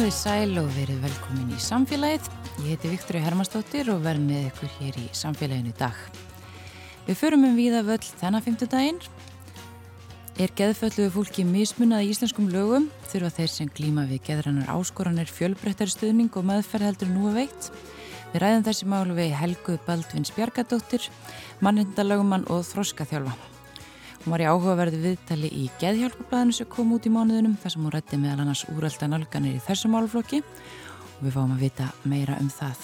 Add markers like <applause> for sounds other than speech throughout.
Komið sæl og verið velkomin í samfélagið. Ég heiti Viktori Hermannsdóttir og verð með ykkur hér í samfélaginu í dag. Við förum um víða völl þennan fymtudaginn. Er geðfölluðu fólki mismunað í íslenskum lögum þurfa þeir sem glíma við geðrannar áskoranir fjölbreyttari stuðning og meðferð heldur nú að veitt. Við ræðum þessi málu við Helgu Baldvins Bjargadóttir, mannindalögumann og þróskaþjálfa. Hún var í áhugaverðu viðtali í Geðhjálpablaðinu sem kom út í mánuðunum þar sem hún rætti meðal annars úrælda nálganir í þessu málflokki og við fáum að vita meira um það.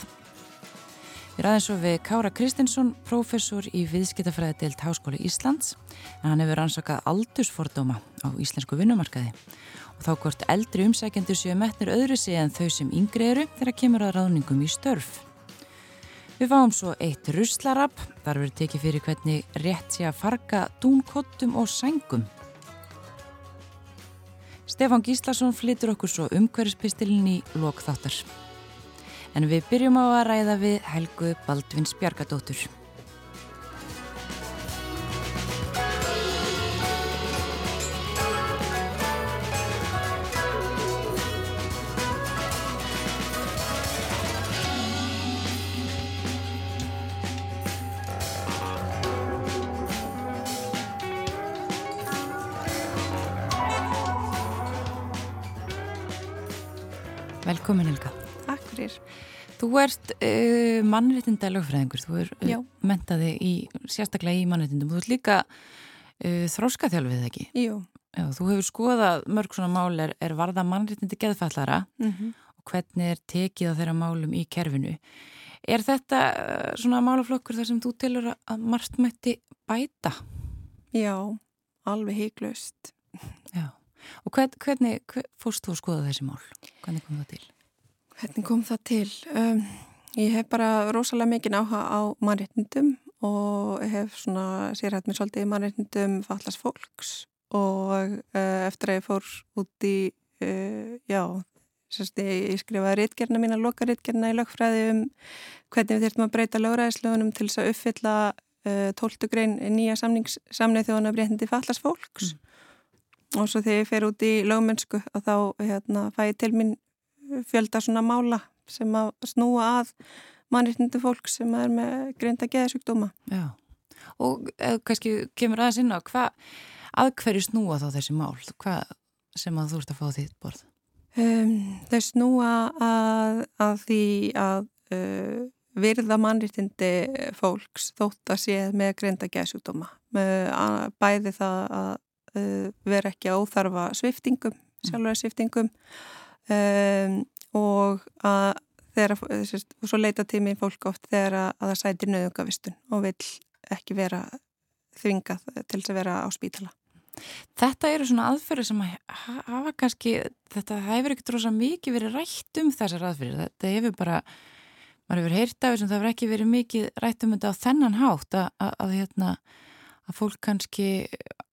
Við ræðum svo við Kára Kristinsson, professor í viðskiptafræði deilt Háskóli Íslands en hann hefur ansakað aldursfordóma á íslensku vinnumarkaði og þá hvort eldri umsækjendur séu metnir öðru sig en þau sem yngri eru þegar kemur að ráðningum í störf. Við fáum svo eitt ruslarab, þar verður tekið fyrir hvernig rétt sé að farga dúnkottum og sængum. Stefán Gíslason flytur okkur svo umhverfspistilin í lokþáttar. En við byrjum á að ræða við Helgu Baldvins Bjargadóttur. Velkomin Helga. Takk fyrir. Þú ert uh, mannréttinda lögfræðingur, þú er uh, mentaði í, sérstaklega í mannréttindum. Þú ert líka uh, þróskaþjálfið ekki? Jú. Já, þú hefur skoðað mörg svona mál er, er varða mannréttindi geðfallara Mm -hmm. og hvernig er tekið á þeirra málum í kerfinu. Er þetta svona málaflokkur þar sem þú telur að margt mætti bæta? Já, alveg heiklust. Já. Og hvern, hvernig hver, fórst þú að skoða þessi mál? Hvernig kom það til? Hvernig kom það til? Um, ég hef bara rosalega mikið áhuga á mannréttindum og hef svona sérhætt mér svolítið í mannréttindum fallast fólks og uh, eftir að ég fór út í, uh, já, sérst ég skrifaði réttgerna mína, loka réttgerna í lögfræði um hvernig við þurftum að breyta lögræðislögunum til þess að uppfylla uh, 12. grein nýja samnið þjóðan af réttindi fallast fólks. Mm og svo þegar ég fer út í lögmennsku og þá hérna, fæ ég til mín fjölda svona mála sem að snúa að mannréttindi fólk sem er með greinda geðsugdóma. Já, og eða, kannski kemur aðeins inn á hvað að hverju snúa þá þessi mál? Hvað sem að þú ert að fá þitt borð? Um, þau snúa að, að því að uh, virða mannréttindi fólks þótt að sé með greinda geðsugdóma. Bæði það að uh, vera ekki á óþarfa sviftingum, sjálfur sviftingum um, og að þeirra, og svo leita tími fólk oft þegar að, að það sætir nöðungavistun og vil ekki vera þvingað til þess að vera á spítala. Þetta eru svona aðferði sem að hafa kannski, þetta hefur ekkert rosa mikið verið rætt um þessar aðferði. Þetta hefur bara, maður hefur heyrt af þessum, það hefur ekki verið mikið rætt um þetta á þennan hátt að, að, að, hérna, að fólk kannski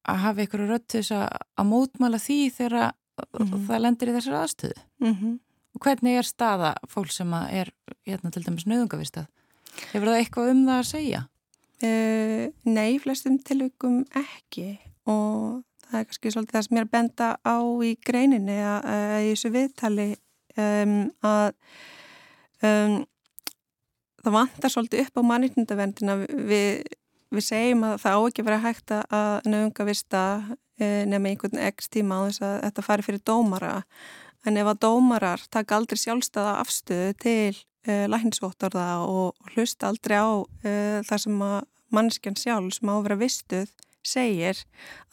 að hafa einhverju rött þess að mótmala því þegar mm -hmm. það lendir í þessar aðstöðu. Mm -hmm. Og hvernig er staða fólk sem er hérna til dæmis nöðungavistað? Hefur það eitthvað um það að segja? Uh, nei, flestum tilvíkum ekki og það er kannski svolítið það sem ég er að benda á í greininni að, í þessu viðtali um, að um, það vantar svolítið upp á mannýtnindavendina við, við segjum að það á ekki verið hægt að nöðungavista uh, nema einhvern ekst tíma á þess að þetta fari fyrir dómara en ef að dómarar taka aldrei sjálfstæða afstöðu til uh, læknisvottorða og, og hlusta aldrei á það sem að mannskjan sjálf sem á að vera vistuð segir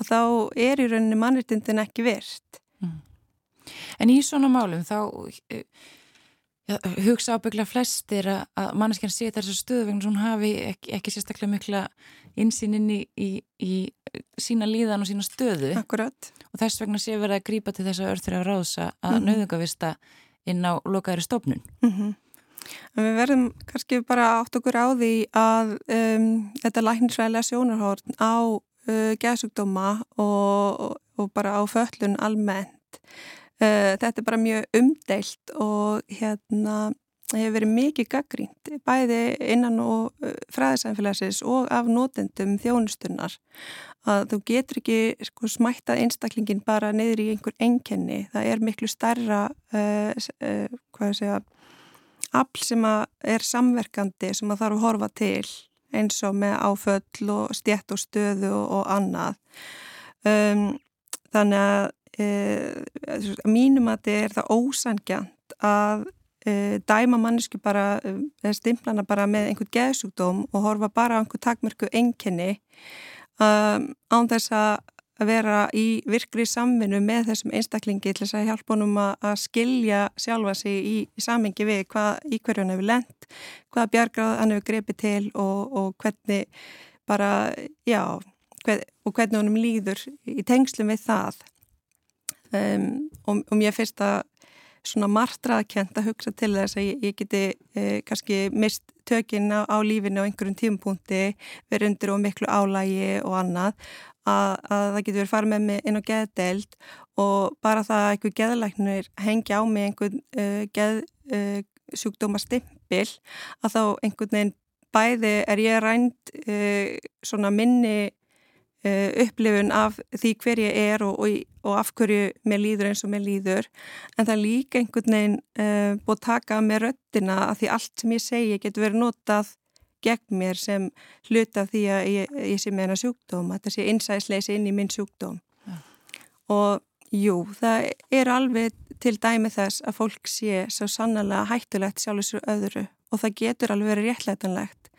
að þá er í rauninni mannréttindin ekki virt. Mm. En í svona málum þá ja, hugsa ábyggla flestir að, manneskjan sé þessu stöðu vegna sem hún hafi ekki, ekki sérstaklega mikla insýn inn í, í, í sína líðan og sína stöðu. Akkurat. Og þess vegna sé verið að grípa til þess að örþur af ráðsa að mm -hmm. nöðungavista inn á lokaðri stofnun. Mm -hmm. Við verðum kannski bara átt okkur á því að um, þetta læknisvæðilega sjónarhórn á uh, geðsugdóma og, og, og bara á föllun almennt. Uh, þetta er bara mjög umdeilt og hérna hefur verið mikið gaggrínt bæði innan og uh, fræðisænfélagsins og af nótendum þjónustunnar að þú getur ekki sko, smættað einstaklingin bara niður í einhver enkenni. Það er miklu starra uh, uh, hvað segja afl sem er samverkandi sem að þarf að horfa til eins og með áföll og stjætt og stöðu og, og annað. Um, þannig að mínum að þetta er það ósangjant að dæma mannesku bara, stimplana bara með einhvern geðsúkdóm og horfa bara á einhvern takmörku enkenni um, án þess að vera í virkri samvinnu með þessum einstaklingi til þess að hjálpa honum að skilja sjálfa sig í, í samengi við hvað í hverju hann hefur lent, hvað bjargrað hann hefur grepið til og, og hvernig bara, já, hver, og hvernig honum líður í tengslum við það. Um, og, og mér finnst að svona martraðkjent að hugsa til þess að ég, ég geti eh, kannski mist tökinn á, á lífinu á einhverjum tímpunkti, verið undir og miklu álægi og annað, að, að það getur verið farið með mig inn á geðdeild og bara það að einhver geðlæknir hengja á mig einhvern uh, eh, geðsjúkdóma uh, stimpil, að þá einhvern veginn bæði er ég rænt uh, svona minni Uh, upplifun af því hver ég er og, og, og af hverju mér líður eins og mér líður. En það er líka einhvern veginn uh, búið taka með röttina að því allt sem ég segi getur verið notað gegn mér sem hluta því að ég, ég sé með hennar sjúkdóm þetta sé innsæðisleisi inn í minn sjúkdóm. Ja. og jú, það er alveg til dæmi þess að fólk sé svo sannlega hættulegt sjálfur svo öðru. Og það getur alveg verið réttlætanlegt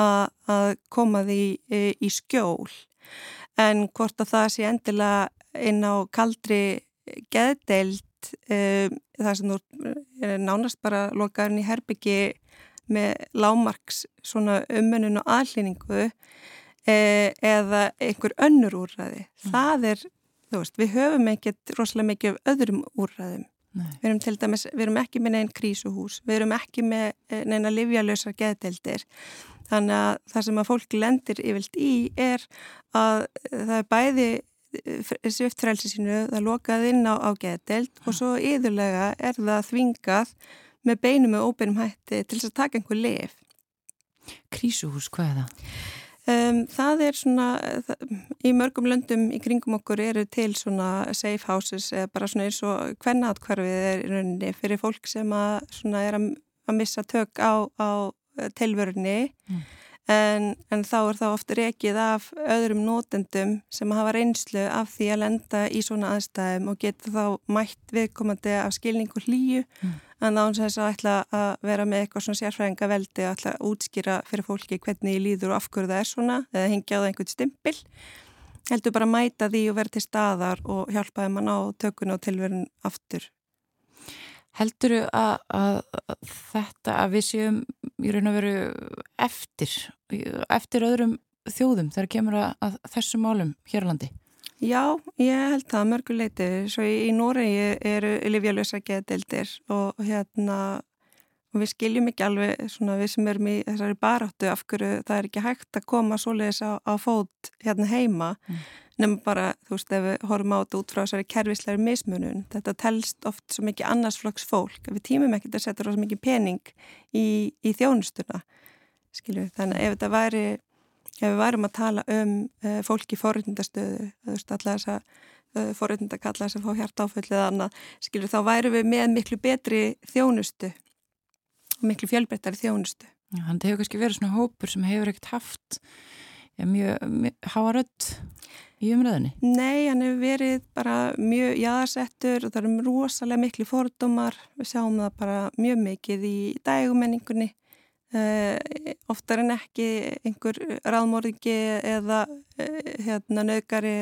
að, að koma því í, í skjól en hvort að það sé endilega inn á kaldri geðdeild um, það sem er nánast bara lokaðurinn í herbyggi með lámarks svona umönnun og aðlýningu e, eða einhver önnur úrræði. Mm. Það er, þú veist, við höfum ekkert rosalega mikið af öðrum úrræðum. Nei. Við erum til dæmis, við erum ekki með neinn krísuhús, við erum ekki með e, neina livjalösa geðdeildir. Þannig að það sem að fólk lendir yfirlt í er að það er bæði eh, sviftfrælsi sínu, það lokaði inn á, á geðdelt og svo yðurlega er það þvingað með beinu með óbeinum hætti til þess að taka einhver lif. Krísuhús, hvað er það? Um, það er svona, það, í mörgum löndum í kringum okkur eru til svona safe houses eða bara svona eins og hvernaatkvarfið er í rauninni fyrir fólk sem að, er að, að missa tök á, á tilvörunni mm. en, en þá er það ofta rekið af öðrum nótendum sem hafa reynslu af því að lenda í svona aðstæðum og geta þá mætt viðkomandi af skilningu hlýju mm. en er þess að ætla að vera með eitthvað svona sérfræðinga veldi og ætla að útskýra fyrir fólki hvernig ég líður og af hverju það er svona eða hengja á það einhvern stimpil heldur bara að mæta því og vera til staðar og hjálpa þeim að ná tökun og tilverun aftur Heldur þú að, að, að þetta að við séum í raun og veru eftir, eftir öðrum þjóðum þegar kemur að, að þessum málum hér á landi? Já, ég held það mörguleiti. Svo í, í Noregi eru livjalösa geðdeldir og hérna og við skiljum ekki alveg svona við sem erum í þessari baráttu af hverju það er ekki hægt að koma svoleiðis á, á fót hérna heima. Mm nefnum bara, þú veist, ef við horfum á þetta út frá þessari kervisleiri mismunum, þetta telst oft svo mikið annarsflokks fólk, við tímum ekkert að setja svo mikið pening í, í þjónustuna, skilju, þannig að ef þetta væri, ef við værum að tala um uh, fólk í forröndastöðu, þú veist, alltaf þess að uh, forröndakalla sem fá hjart áföll eða annað, skilju, þá væru við með miklu betri þjónustu og miklu fjölbreyttari þjónustu. Já, þannig að það hefur kannski verið svona hópur sem hefur ekkert haft ja, mjög, mjög háarödd í umröðinni? Nei, hann hefur verið bara mjög jáðarsettur og það eru rosalega miklu fordómar, við sjáum það bara mjög mikið í dægumenningunni Uh, oftar en ekki einhver ráðmórðingi eða uh, hérna nöðgari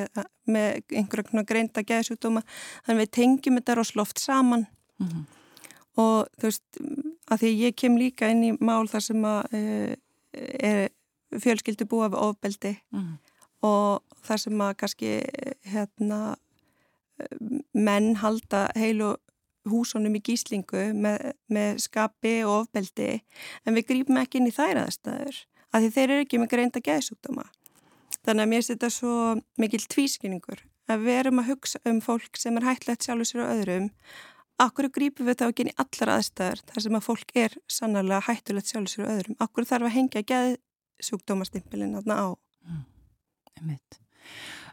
með einhverja greinda gæðsjúkdóma þannig við tengjum þetta rosloft saman. Mm -hmm. og þú veist að því ég kem líka inn í mál þar sem að uh, er fjölskyldu búa við ofbeldi. Mm -hmm og þar sem að kannski hérna, menn halda heilu húsunum í gíslingu með, með skapi og ofbeldi en við grýpum ekki inn í þær aðstæður af því þeir eru ekki með greinda geðsúkdóma. Þannig að mér setja svo mikil tvískinningur að við erum að hugsa um fólk sem er hættilegt sjálfur sér og öðrum Akkur grýpum við þá ekki inn í allar aðstæður þar sem að fólk er sannarlega hættulegt sjálfur sér og öðrum. Akkur þarf að hengja geðsúkdómastimpilinn á. Mm einmitt.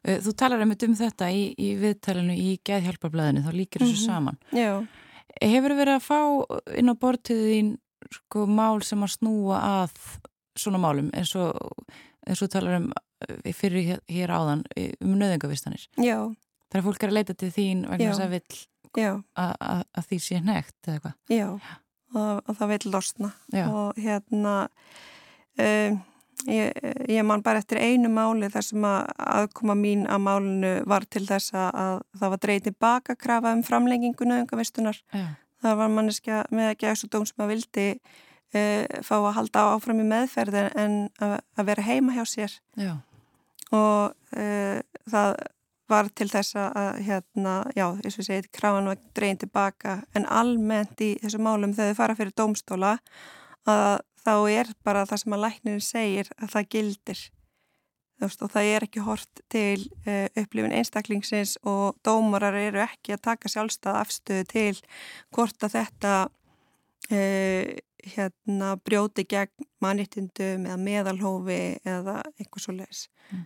Uh, þú talar einmitt um þetta í, í viðtalinu í Gæðhjálparblæðinu, þá líkir þessu mm -hmm. saman. Já. Hefur verið að fá inn á bortiðin sko mál sem að snúa að svona málum eins og, eins og talar um uh, fyrir hér, hér áðan um nöðingavistanir? Já. Það er fólk að leita til þín vegna þess að vill að því sé nekt eða eitthvað? Já, og, og það vill losna Já. og hérna... Um, Ég, ég man bara eftir einu máli þar sem að aðkoma mín að málinu var til þess að það var dreytið tilbaka krafa um framlengingu nöðungavistunar. Það var manneskja með að gæða svo dóm sem að vildi e, fá að halda áfram í meðferði en að, að vera heima hjá sér. Já. Og e, það var til þess að, hérna, já, eins og segið, krafan var dreytið tilbaka en almennt í þessu málum þegar þau fara fyrir dómstóla að þá er bara það sem að læknirinn segir að það gildir veist, og það er ekki hort til uh, upplifin einstaklingsins og dómarar eru ekki að taka sjálfstæð afstöðu til hvort að þetta uh, hérna, brjóti gegn mannittindum eða meðalhófi eða eitthvað svo leiðis. Mm.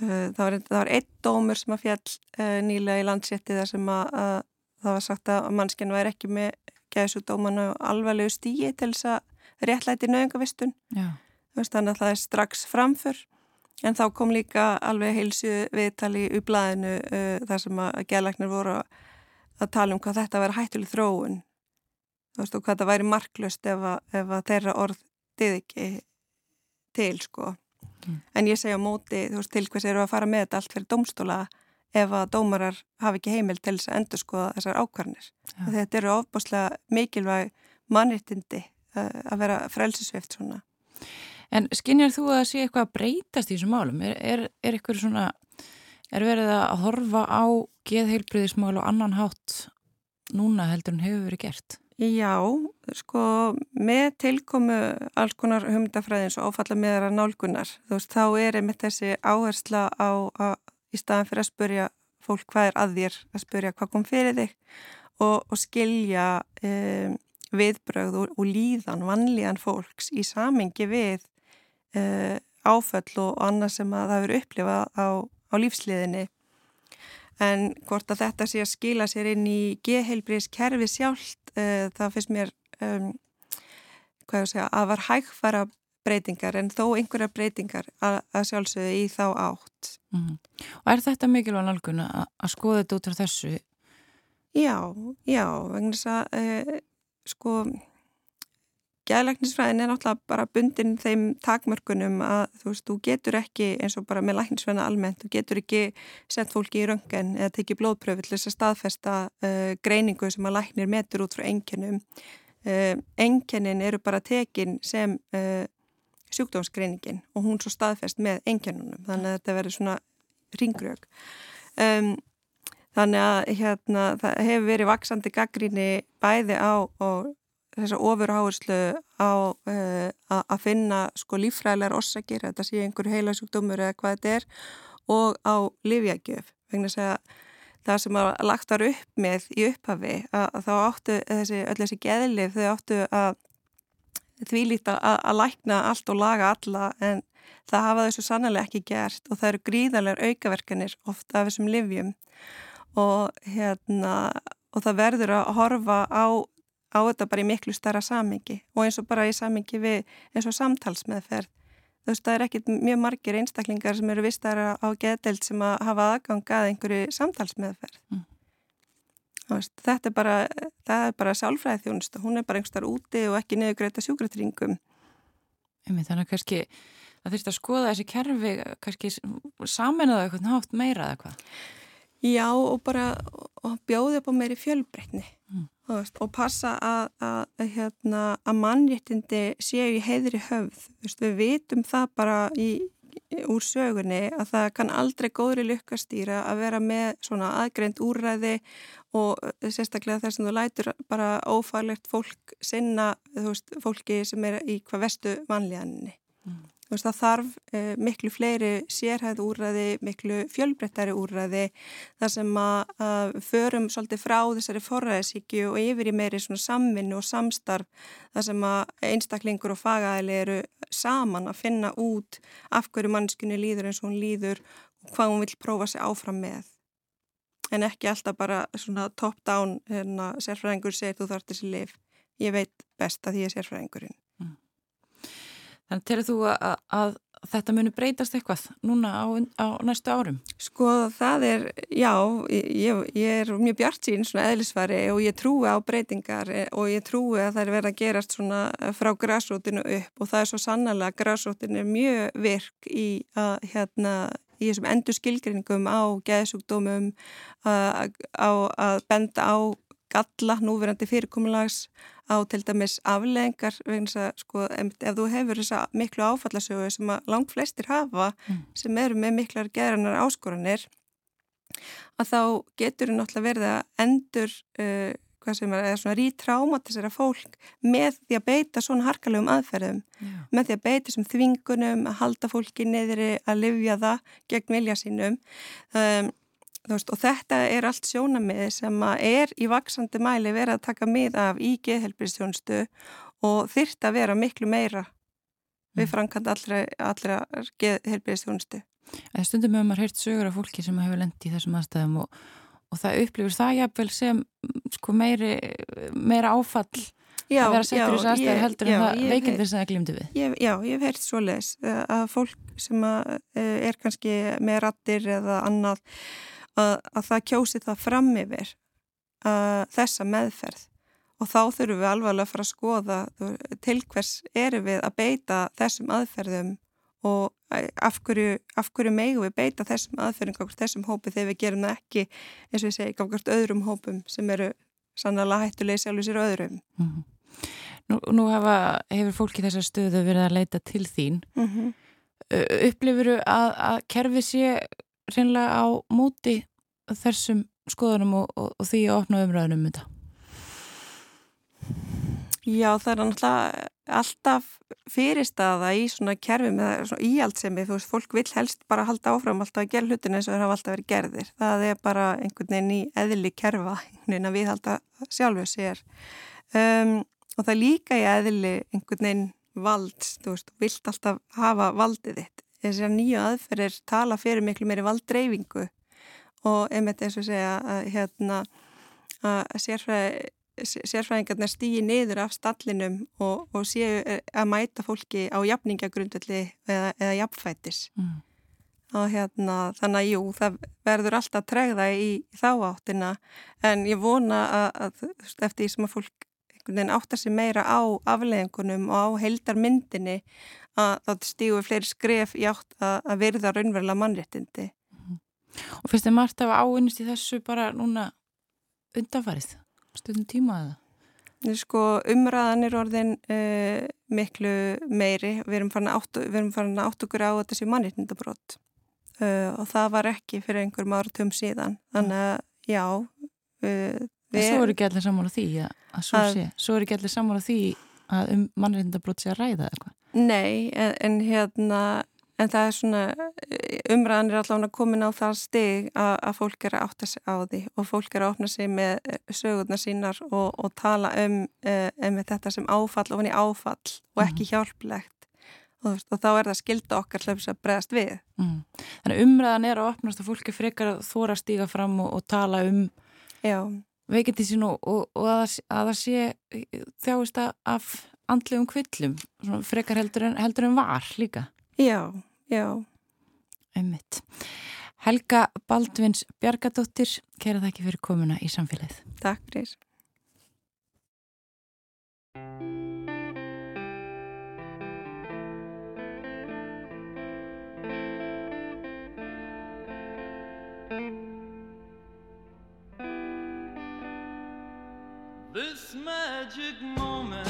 Uh, það, var, það var einn dómur sem að fjall nýlega í landsétti þar sem að, að það var sagt að mannskinn væri ekki með gæðsú dómanu alvarlegu stíi til þess að réttlæti nöðungavistun þannig að það er strax framför en þá kom líka alveg heilsu viðtali í blæðinu uh, þar sem að gælagnir voru að tala um hvað þetta væri hættuleg þróun. Veist og hvað þetta væri marklust ef að, ef að þeirra orð dið ekki til sko. Mm. en ég segja á móti veist til hvers eru að fara með þetta allt fyrir domstóla ef að dómarar hafi ekki heimil til þess að endur skoða þessar ákvarnir þetta eru ofbáslega mikilvæg mannrittindi að vera frelsisveift svona. En skinnjar þú að sé eitthvað að breytast í þessum málum? Er, er, er eitthvað svona, er verið að horfa á geðheilbriðismál og annan hátt núna heldur en hefur verið gert? Já, sko með tilkomu alls konar humdafræðins og áfalla með þeirra nálgunar, þú veist, þá er einmitt þessi áhersla á að í staðan fyrir að spurja fólk hvað er að þér, að spurja hvað kom fyrir þig og, og skilja um, viðbröð og, og líðan, vannlíðan fólks í samingi við uh, áföll og annað sem að það eru upplifað á, á lífsliðinni. En hvort að þetta sé að skila sér inn í geheilbríðskerfi sjálft, uh, það finnst mér um, segja, að var hægfara breytingar en þó einhverja breytingar að, að sjálfsögðu í þá átt. Mm -hmm. Og er þetta mikilvæg nálgun að skoða þetta út frá þessu? Já, já, vegna þess að uh, sko Gæðlæknisfræðin er náttúrulega bara bundin þeim takmörkunum að þú veist, þú getur ekki eins og bara með læknisfræðina almennt, þú getur ekki sett fólki í röngen eða tekið blóðpröfi til þess að staðfesta uh, greiningu sem að læknir metur út frá enginum. Uh, Enginin eru bara tekin sem uh, sjúkdómsgreiningin og hún svo staðfest með enginunum, þannig að þetta verður svona ringrög. Um, Þannig að hérna, það hefur verið vaksandi gaggríni bæði á þessar ofurháðslu á uh, að finna sko lífræðilegar orsakir, þetta sé einhverju heilasjúkdómur eða hvað þetta er og á livjagjöf. Vegna að það sem að lagt var upp með í upphafi að, þá áttu þessi, öll þessi geðlif þau áttu að því líta að lækna allt og laga alla en það hafa þessu sannlega ekki gert og það eru gríðarlegar aukaverkanir ofta af þessum livjum og hérna og það verður að horfa á, á þetta bara í miklu starra samingi og eins og bara í samingi við eins og samtalsmeðferð. Þú veist það er ekkit mjög margir einstaklingar sem eru vistara á geðdelt sem að hafa aðgangað einhverju samtalsmeðferð. Mm. veist, þetta er bara það er bara sálfræðið þjónust hún er bara einhver starf úti og ekki niður greita sjúkratringum Þannig að kannski það þurft að skoða þessi kerfi kannski saminuða eitthvað nátt meira eða hvað Já og bara og bjóði upp á meiri fjölbreytni mm. veist, og passa að, að, hérna, að mannréttindi séu í heiðri höfð. Veist, við vitum það bara í, úr sögunni að það kann aldrei góðri lykkastýra að vera með svona aðgreint úrræði og sérstaklega þess að þú lætur bara ófærlegt fólk sinna veist, fólki sem er í hvað vestu vanlíðaninni. Mm. Veist, það þarf eh, miklu fleiri sérhæð úrræði, miklu fjölbrettari úrræði þar sem að, að förum svolítið frá þessari forræðisíkju og yfir í meiri samvinnu og samstarf þar sem að einstaklingur og fagæli eru saman að finna út af hverju mannskunni líður eins og hún líður, og hvað hún vil prófa sig áfram með en ekki alltaf bara svona top down hérna, sérfræðingur segir þú þarf þessi lif ég veit best að ég er sérfræðingurinn. Þannig telur þú að, að þetta muni breytast eitthvað núna á, á næstu árum? Sko það er, já, ég, ég er mjög bjart sín svona eðlisfari og ég trúi á breytingar og ég trúi að það er verið að gerast svona frá græsrótinu upp og það er svo sannlega að græsrótinu er mjög virk í að hérna í þessum endur skilgrinningum á geðsugdómum á að benda á galla núverandi fyrirkomulags á til dæmis afleðingar vegna að sko ef þú hefur þessa miklu áfallasögu sem að langt flestir hafa mm. sem eru með miklar geðrannar áskoranir að þá getur þú náttúrulega verið að endur uh, hvað sem er, eða svona rítrámatisera fólk með því að beita svona harkalegum aðferðum, yeah. með því að beita þessum þvingunum, að halda fólki neyðri að livja það gegn vilja sínum um, Veist, og þetta er allt sjónamið sem er í vaksandi mæli verið að taka mið af í geðhelbriðstjónustu og þyrrt að vera miklu meira við mm. framkvæmda allra, allra geðhelbriðstjónustu. Stundum hefur maður heyrt sögur af fólki sem hefur lendi í þessum aðstæðum og, og það upplifur það jafnvel sem sko, meiri, meira áfall já, að vera settur í þessu aðstæðu heldur en það veikindir sem það glimti við. Ég, já, ég hef heyrt svo les að fólk sem eh, er kannski með rattir eða annað að, að það kjósi það fram yfir uh, þessa meðferð og þá þurfum við alvarlega að fara að skoða til hvers eru við að beita þessum aðferðum og af hverju, hverju megu við beita þessum aðferðum þessum hópi þegar við gerum það ekki eins og segi gáðast öðrum hópum sem eru sannlega hættuleg sjálfur sér öðrum mm -hmm. Nú, nú hafa, hefur fólki þessar stöðu verið að leita til þín mm -hmm. upplifuru að, að kerfi sé reynlega á móti þessum skoðunum og, og, og því að opna umræðunum um þetta? Já, það er náttúrulega alltaf fyrirstaða í svona kerfi með svona íhaldsemi, þú veist, fólk vil helst bara halda áfram alltaf að gera hlutin eins og það hafa alltaf verið gerðir. Það er bara einhvern veginn í eðli kerfa, einhvern veginn að við halda sjálfuð sér. Um, og það líka í eðli einhvern veginn vald, þú veist, vilt alltaf hafa valdið þitt. Þessar nýju aðferðir tala fyrir miklu meiri valddreyfingu og einmitt eins og segja að hérna að sérfræði sérfræðingarna stýji niður af stallinum og, og séu eh, að mæta fólki á jafningagrundalli eða, eða jafnfætis. Mm. og hérna þannig að jú, það verður alltaf tregða í, í þá áttina. En ég vona að, að eftir því sem að fólk áttar sér meira á afleðingunum og á heldarmyndinni að það stígu fleiri skref í átt að, að verða raunverulega mannréttindi. Og finnst þið margt af áinnist í þessu bara núna undanfarið, stundum tímaða? Sko umræðan er orðin uh, miklu meiri, við erum farin að átt okkur á þessi mannýttindabrót uh, eh, og það var ekki fyrir einhverjum áratum síðan, þannig að já. Uh, svo eru ekki allir á því að, að svo sé, svo eru ekki allir á því að um mannýttindabrót sé að ræða eitthvað? Nei, en, en hérna En það er svona, umræðan er allavega komin á það stig að, að fólk er að átta sig á því og fólk er að opna sig með eh, sögurna sínar og, og tala um, um þetta sem áfall og hann er áfall og ekki mhm. hjálplegt og, þá er það skilda okkar hljófs að bregðast við. Mm. Þannig umræðan er að opnast að fólki frekar að þóra að stíga fram og, og tala um veikindi sín og að, að það sé þjáist af andlegum kvillum, frekar heldur en, heldur en var líka. Já. Já. Einmitt. Helga Baldvins Bjargadóttir, kæra það ekki fyrir komuna í samfélagið. Takk fyrir. This magic moment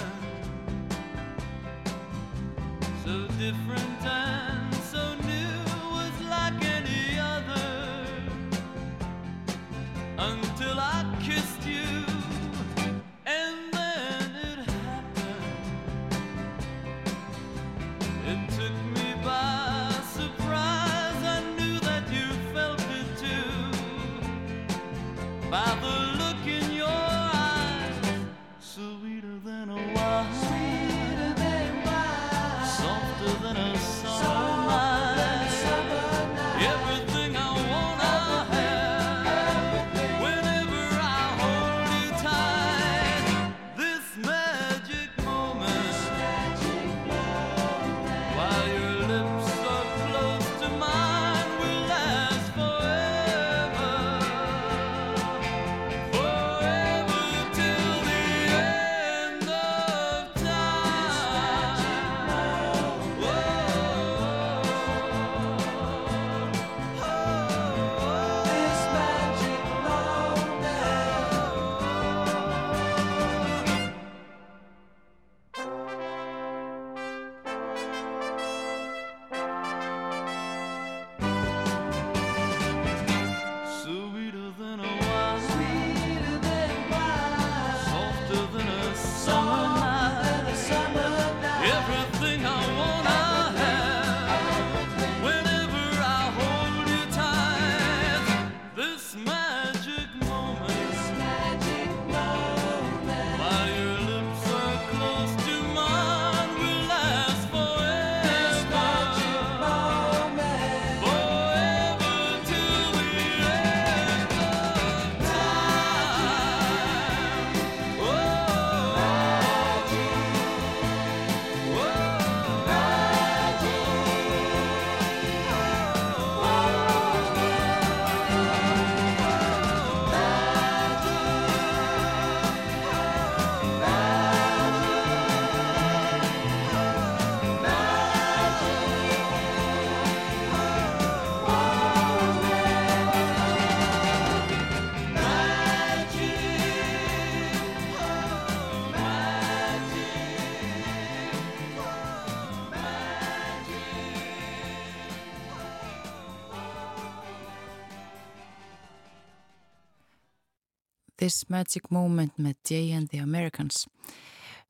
This Magic Moment með Jay and the Americans.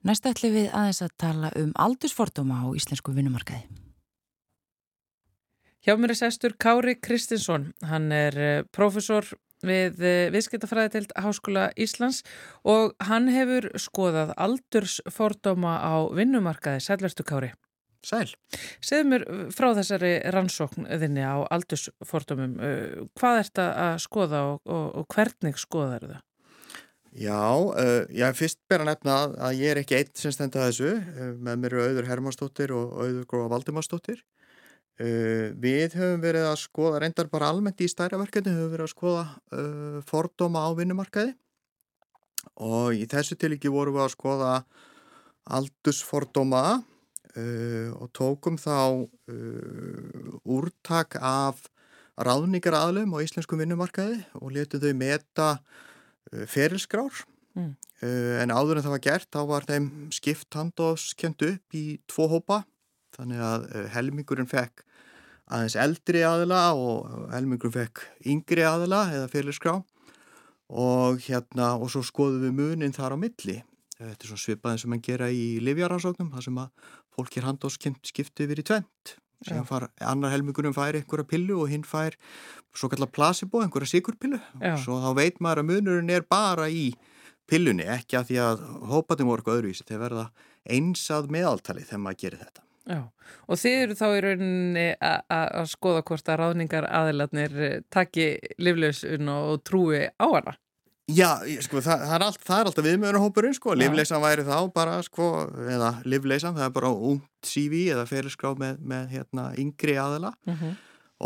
Næst ætlum við aðeins að tala um aldursfordóma á íslensku vinnumarkaði. Hjá mér er sestur Kári Kristinsson. Hann er eh, profesor við eh, Viðskiptafræðitild Háskóla Íslands og hann hefur skoðað aldursfordóma á vinnumarkaði. Sælverstu Kári. Sæl. Segð mér uh, frá þessari rannsókn þinni á aldursfordumum. Uh, hvað ert að skoða og, og, og hvernig skoðar það? Já, uh, ég fyrst ber að nefna að ég er ekki einn sem stenda þessu. Uh, með mér eru auður Hermansdóttir og auður Gróða Valdimarsdóttir. Uh, við höfum verið að skoða, reyndar bara almennt í stærra verkefni, höfum verið að skoða fordóma á vinnumarkaði og í þessu tilíki vorum við að skoða aldursfordóma uh, og tókum þá úrtak af ráðningar aðlum á íslenskum vinnumarkaði og letum þau meta ferilskrár. Mm. en áður en það var gert þá var þeim skipt handofskjönd upp í tvo hópa. Þannig að helmingurinn fekk aðeins eldri aðila og helmingurinn fekk yngri aðila eða ferilskrá. Og hérna og svo skoðum við munin þar á milli. Þetta er svona svipaðin sem mann gera í livjaransóknum þar sem að fólk er handóskipt skiptið yfir í tvent sem far, annar helmingunum fær einhverja pillu og hinn fær svo kallar placebo, einhverja sigurpillu svo þá veit maður að munurinn er bara í pillunni, ekki að því að hópatum voru eitthvað öðruvísi, þeir verða einsað meðaltali þegar maður gerir þetta. Já, og þið eru þá í rauninni að skoða hvort að ráðningar aðilatnir taki livlausun og trúi á hana Já, sko, það, það, er allt, það er alltaf viðmjörnahópurinn, sko, livleysan væri þá bara, sko, eða livleysan, það er bara ungt CV eða ferilskrá með, með, hérna, yngri aðala mhm. -huh.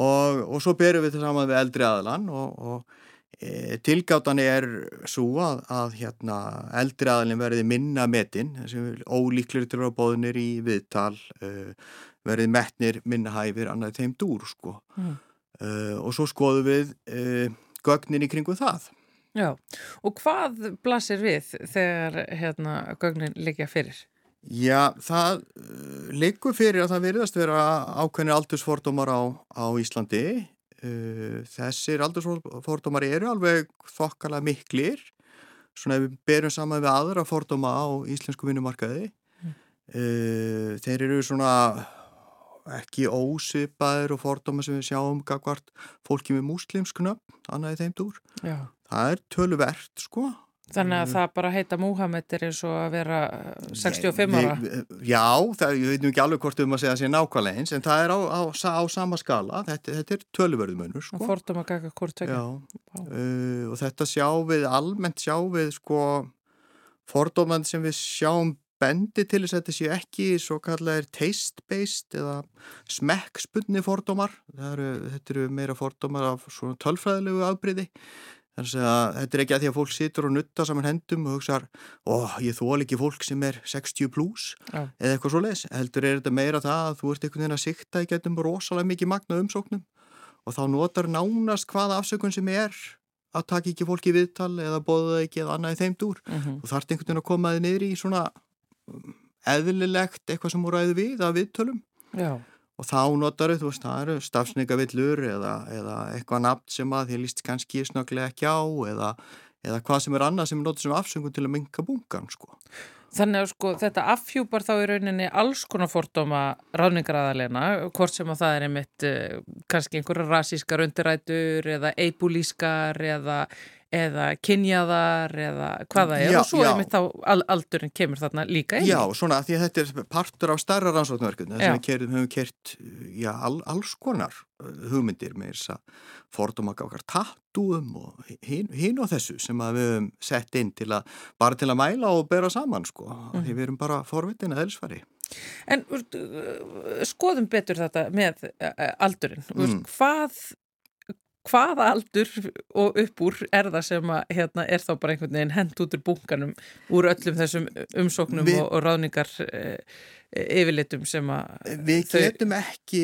og, og svo berum við það saman við eldri aðalan og, og e, tilgáttan er svo að, að, hérna, eldri aðalin verði minna metin, ólíklir til að bóðinir í viðtal, uh, verði metnir minna hæfir annað þeim dúr, sko, -huh. uh, og svo skoðum við gögnin í kringu það. Já, og hvað blasir við þegar hérna gögnin liggja fyrir? Já, það uh, liggur fyrir að það veriðast vera ákveðinir aldursfordómar á, á Íslandi. Uh, þessir aldursfordómar eru alveg þokkarlega miklir. Svona ef við berum saman við aðra fordóma á íslensku vinnumarkaði. Mm. Uh, þeir eru svona ekki ósipaðir og fordóma sem við sjáum gagvart fólki með múslimskuna, annað í þeim dúr. Já það er töluvert sko Þannig að það bara heita Múhammed er eins og að vera 65 ára? Já, það, ég veit nú ekki alveg hvort um að segja að sé nákvæmlega eins, en það er á, á, á sama skala, þetta, þetta er töluvörðumunur. Sko. Uh, og þetta sjá við, almennt sjá við, sko, fordómandi sem við sjáum bendi til þess að þetta sé ekki svo kallar taste-based eða smekkspunni fordómar, eru, þetta eru meira fordómar af svona tölfræðilegu afbríði Þannig að þetta er ekki að því að fólk situr og nutta saman hendum og hugsa ó, ég þól ekki fólk sem er 60 pluss ja. eða eitthvað svo les. Heldur er þetta meira það að þú ert einhvern veginn að sikta í getum rosalega mikið magna umsóknum og þá notar nánast hvaða afsökun sem er að taka ekki fólki viðtal eða bóða ekki eða annað í þeim dúr. Uh -huh. Þú þarft einhvern veginn að koma þið niður í svona um, eðlilegt eitthvað sem voru ræði við að viðtölum. Já og þá notar þú veist, það eru stafsningavillur eða, eða eitthvað nafn sem að þið líst kannski snögglega ekki á eða, eða hvað sem er annað sem notað sem afsöngum til að minka bungan, sko. Þannig að sko þetta afhjúpar þá í rauninni alls konar fordóma ráðningaræðalena, hvort sem að það er einmitt uh, kannski einhverja rasískar undirætur eða eibulískar eða eða kynjaðar eða hvaða er já, og svo er mitt þá aldurinn kemur þarna líka inn. Já, svona að því að þetta er partur af starra rannsóknarverkun þess að við höfum kert all, alls konar uh, hugmyndir með þess að fordóma okkar tattúum og hinn hin og þessu sem við höfum sett inn til að bara til að mæla og bera saman sko, mm. því við erum bara forvitin að elsfari. En uh, skoðum betur þetta með uh, aldurinn, mm. hvað hvaða aldur og upp úr er það sem að, hérna, er þá bara einhvern veginn hend út úr bunkanum úr öllum þessum umsóknum Vi, og, og ráðningar e, yfirlitum sem að Við þau... getum ekki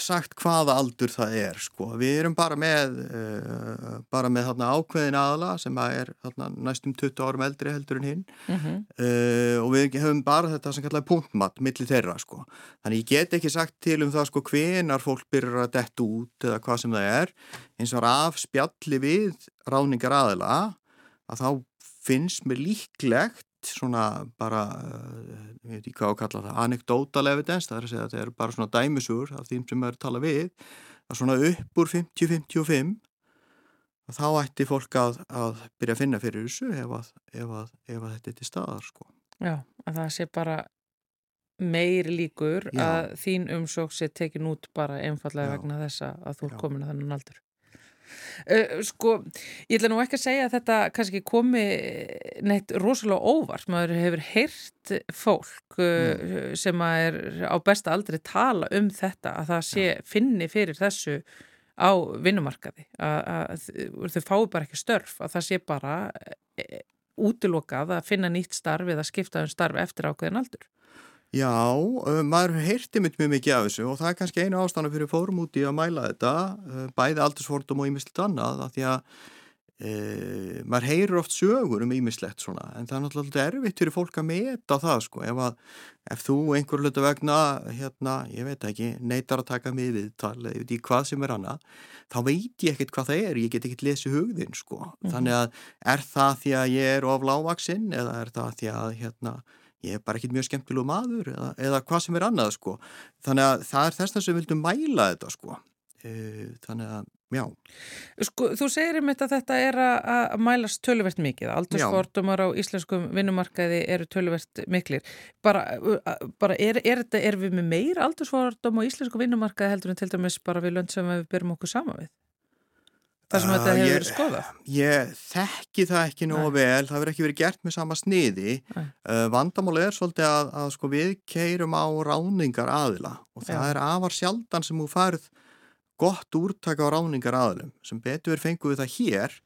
sagt hvaða aldur það er sko. við erum bara með uh, bara með þarna ákveðin aðala sem að er þarna, næstum 20 árum eldri heldur en hinn uh -huh. uh, og við hefum bara þetta sem kallaði punktmatt millir þeirra sko. þannig ég get ekki sagt til um það sko hvenar fólk byrjar að detta út eða hvað sem það er eins og af spjalli við ráningar aðala að þá finnst mér líklegt svona bara, uh, ég veit ekki hvað að kalla það, anekdotal evidence, það er að segja að það eru bara svona dæmisur af því sem er að tala við, að svona upp úr 50-55 þá ætti fólk að, að byrja að finna fyrir þessu ef að, ef að, ef að þetta er til staðar sko. Já, að það sé bara meir líkur Já. að þín umsók sé tekin út bara einfallega Já. vegna þessa að þú er komin að þennan aldur. Uh, sko, ég ætla nú ekki að segja að þetta kannski komi neitt rosalega óvart, maður hefur heyrt fólk uh, sem er á besta aldri tala um þetta, að það sé finni fyrir þessu á vinnumarkaði að, að þau fái bara ekki störf að það sé bara e, útilokað að finna nýtt starf eða skipta um starf eftir ákveðin aldur. Já, maður heyrti mitt mjög mikið af þessu og það er kannski einu ástæðan fyrir fórum úti að mæla þetta, bæði aldursfordum og ímislegt annað, af því að uh, maður heyrir oft sögur um ímislegt svona, en það er náttúrulega erfitt fyrir fólk að meta það sko, ef, að, ef þú einhver hlutu vegna, hérna, ég veit ekki, neytar að taka mig viðtal, eða ég veit ekki hvað sem er annað, þá veit ég ekkert hvað það er, ég get ekkert lesið hugðin sko, þannig að er það því að ég er of lágvaksinn eða er það því að, hérna, ég er bara ekkert mjög skemmtilegu maður eða, eða hvað sem er annað sko þannig að það er þess að við vildum mæla þetta sko e, þannig að, já Sko, þú segir einmitt að þetta er að, mælast töluvert mikið, aldursfordumar á íslenskum vinnumarkaði eru töluvert miklir. Bara, bara er, er, þetta, er við með meir aldursfordum á íslenskum vinnumarkaði heldur en til dæmis bara við lönd sem við byrjum okkur saman við? Það sem Uh, þetta hefur verið skoðað? Ég þekki það ekki nógu vel, það verður ekki verið gert með sama sniði. Uh, vandamáli er svolítið að, að sko, við keirum á ráningar aðila og það Já. er afar sjaldan sem þú færð gott úrtak á ráningar aðilum. Sem betur fengum við það hér,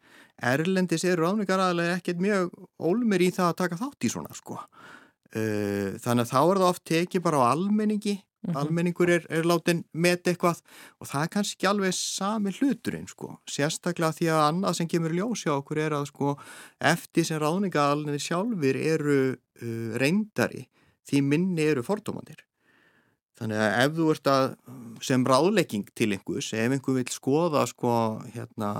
erlendis eru ráningar aðila ekkert mjög ólmir í það að taka þátt í svona. Sko. Uh, þannig að þá er það oft tekið bara á almenningi Mhm. almenningur er, er látin með eitthvað og það er kannski alveg sami hluturinn sko, sérstaklega því að annað sem kemur ljós hjá okkur er að sko eftir sem ráðningaðalnir sjálfur eru uh, reyndari því minni eru fordómanir þannig að ef þú ert að sem ráðlegging til einhvers ef einhver vil skoða sko hérna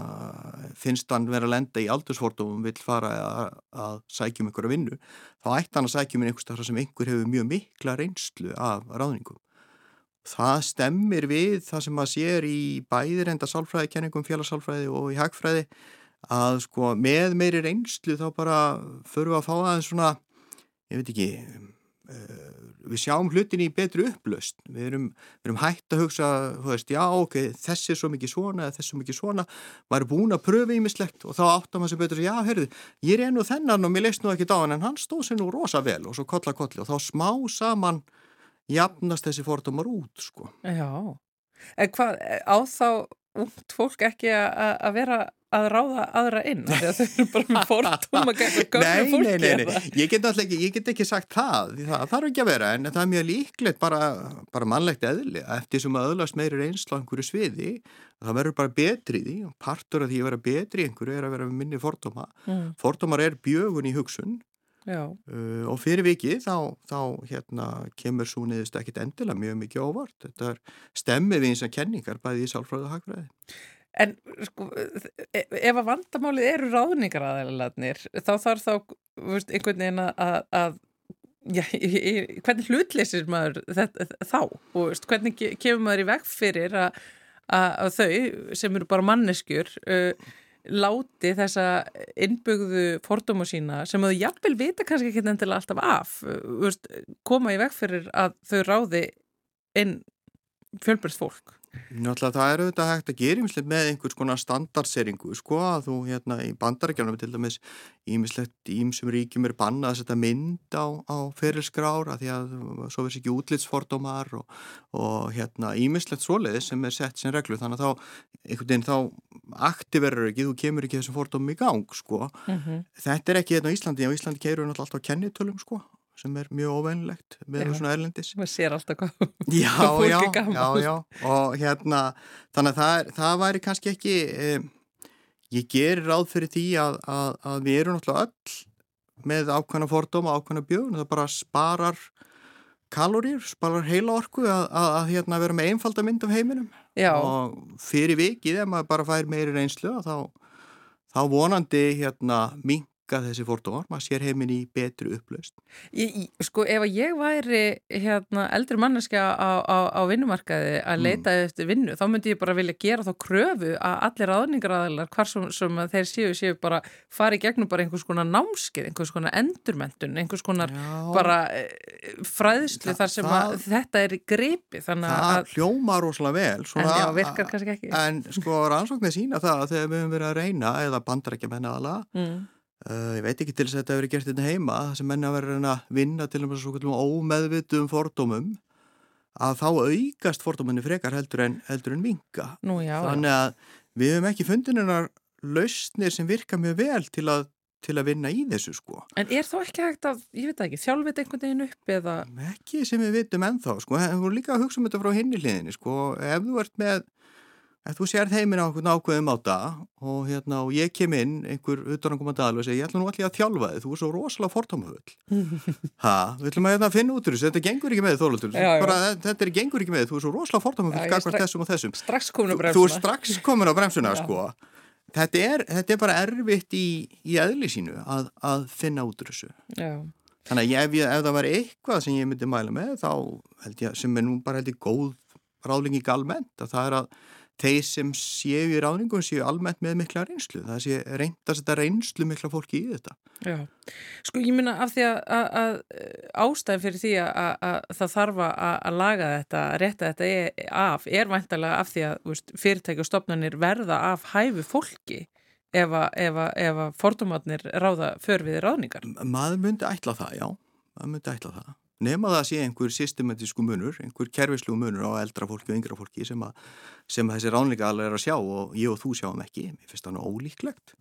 finnst hann vera að lenda í aldursfordómum vil fara að, að sækjum einhverja vinnu þá ætti hann að sækjum einhvers þar sem einhver hefur mjög mikla reynslu af ráðningum Það stemmir við það sem maður sér í bæðir enda sálfræði, kenningum félagssálfræði og í hagfræði að sko með meiri reynslu þá bara förum við að fá aðeins svona, ég veit ekki, uh, við sjáum hlutin í betri upplöst. Við erum, erum hægt að hugsa, veist, já ok, þessi er svo mikið svona þessi er svo mikið svona, maður er búin að pröfa ímislegt og þá áttar maður sér betur að já, heyrðu, ég er nú þennan og mér leist nú ekki hann en hann stóð sér nú rosa vel og svo kolla kolli og þá smá saman jafnast þessi fordómar út sko. Já, en hvað, á þá ungt fólk ekki að vera að ráða aðra inn? Þegar þau eru bara með <laughs> fordóma Nei, nei, nei, nei, ég get, náttúrulega ekki, ég get ekki sagt það, það þarf ekki að vera en það er mjög líklegt bara, bara mannlegt eðli eftir sem að öðlast meiri reynsla á einhverju sviði, það verður bara betri því partur af því að vera betri einhverju er að vera með minni fordóma. Mm, Fordómar er bjögun í hugsun uh, og fyrir vikið þá, þá hérna, kemur svo niðurst ekkit endilega mjög mikið óvart. Þetta er stemmið við eins og kenningar bæði í sálfræðu og hagfræði. en sko, e- ef að vandamálið eru ráðningar aðeinslarnir, þá þarf þá veist, einhvern veginn að, að, Já, hvernig hlutleysir maður þetta, þá og veist, hvernig ke- kemur maður í veg fyrir að, að, að þau sem eru bara manneskjur uh, láti þessa innbyggðu fordóma sína sem þau jafnvel vita kannski ekki endilega alltaf af veist, koma í veg fyrir að þau ráði inn fjölbjörst fólk Náttúrulega það er auðvitað hægt að gera ímislegt með einhvers konar standardseringu sko að þú hérna í bandarækjanum til dæmis ímislegt ímsum ríkjum er bannað að setja mynd á, á ferilskrár að því að svo verðs ekki útlitsfordómar og, og hérna ímislegt svoleiðis sem er sett sem reglu þannig að þá einhvern veginn þá aktiverur ekki, þú kemur ekki þessum fordómum í gang sko. mm -hmm. Þetta er ekki hérna á Íslandi, á Íslandi keirum við náttúrulega alltaf kennitölum sko sem er mjög óveinlegt með Já. svona erlendis. Maður sér alltaf hvað <laughs> Já, já, já, já, og hérna, þannig að það, er, það væri kannski ekki, eh, ég gerir ráð fyrir því að, að, að við erum náttúrulega öll með ákvæmna fordóma, ákvæmna bjögun, það bara sparar kaloríur, sparar heila orku að, að, að hérna, vera með einfalda mynd af heiminum. Já, og fyrir vikið ef maður bara fær meiri reynslu þá, þá vonandi hérna minka þessi fordómar, maður sér heiminn í betri upplaust. Sko ef ég væri hérna, eldri manneskja á, á, á vinnumarkaði að mm. leita mm. eftir vinnu, þá myndi ég bara vilja gera þá kröfu að allir aðningaræðilar, hvar sem, sem þeir séu, séu bara fari gegnum bara einhvers konar námskið, einhvers konar endurmentun, einhvers konar Já. bara e, fræðslu Þa, þar sem það, þetta er gripi. Það að, hljóma rosalega vel. Svona, en já, virkar kannski ekki. En sko rannsóknir sína það að þegar við höfum verið að reyna eða bandrækja menna aðla mm. Uh, ég veit ekki til þess að þetta hefur gert hérna heima sem menna verið að vinna til og með svona ómeðvitum fordómum að þá aukast fordóminni frekar heldur en, heldur en vinga Nú, já, þannig að við hefum ekki fundin einar lausnir sem virka mjög vel til að, til að vinna í þessu sko. En er þá ekki hægt að, ég veit ekki, þjálfið einhvern veginn upp eða? Ekki sem við vitum ennþá sko, en við vorum líka að hugsa um þetta frá hinni hliðinni sko, ef þú ert með Ef þú sér heiminn á einhvern ákveðum átta og, hérna, og ég kem inn, einhver utanangumandi aðal og segja ég ætla nú allir að þjálfa þið, þú er svo rosalega fortámafull. <laughs> Ha, við ætlum að hérna, finna út úr þessu, þetta gengur ekki með þólaldur, þetta er gengur ekki með, þú er svo rosalega fortámafull, gagvar þessum og þessum. Bremsuna. Þú er strax komin á bremsuna, sko. Þetta er, þetta er bara erfitt í, í eðli sínu að, að finna út úr þessu. Já. Þannig að ef, ef það var eitthvað sem ég myndi mæla með, þá held ég, sem er nú bara held ég góð ráðlingi galment, að það er að þeir sem séu í ráðningum séu almennt með mikla reynslu. Það sé reyndast þetta reynslu mikla fólki í þetta. Já, sko ég minna af því að, að, að ástæðin fyrir því að, að það þarf að laga þetta, rétta þetta er, af, er vantarlega af því að fyrirtæki og stopnarnir verða af hæfu fólki ef að fordómatnir ráða för við ráðningar. Maður myndi ætla það, já, maður myndi ætla það nema það sé einhver systematísku munur, einhver kervislu munur á eldra fólki og yngra fólki sem, að, sem að þessi ránleika alveg er að sjá og ég og þú sjáum ekki. Mér finnst það nú ólíklegt.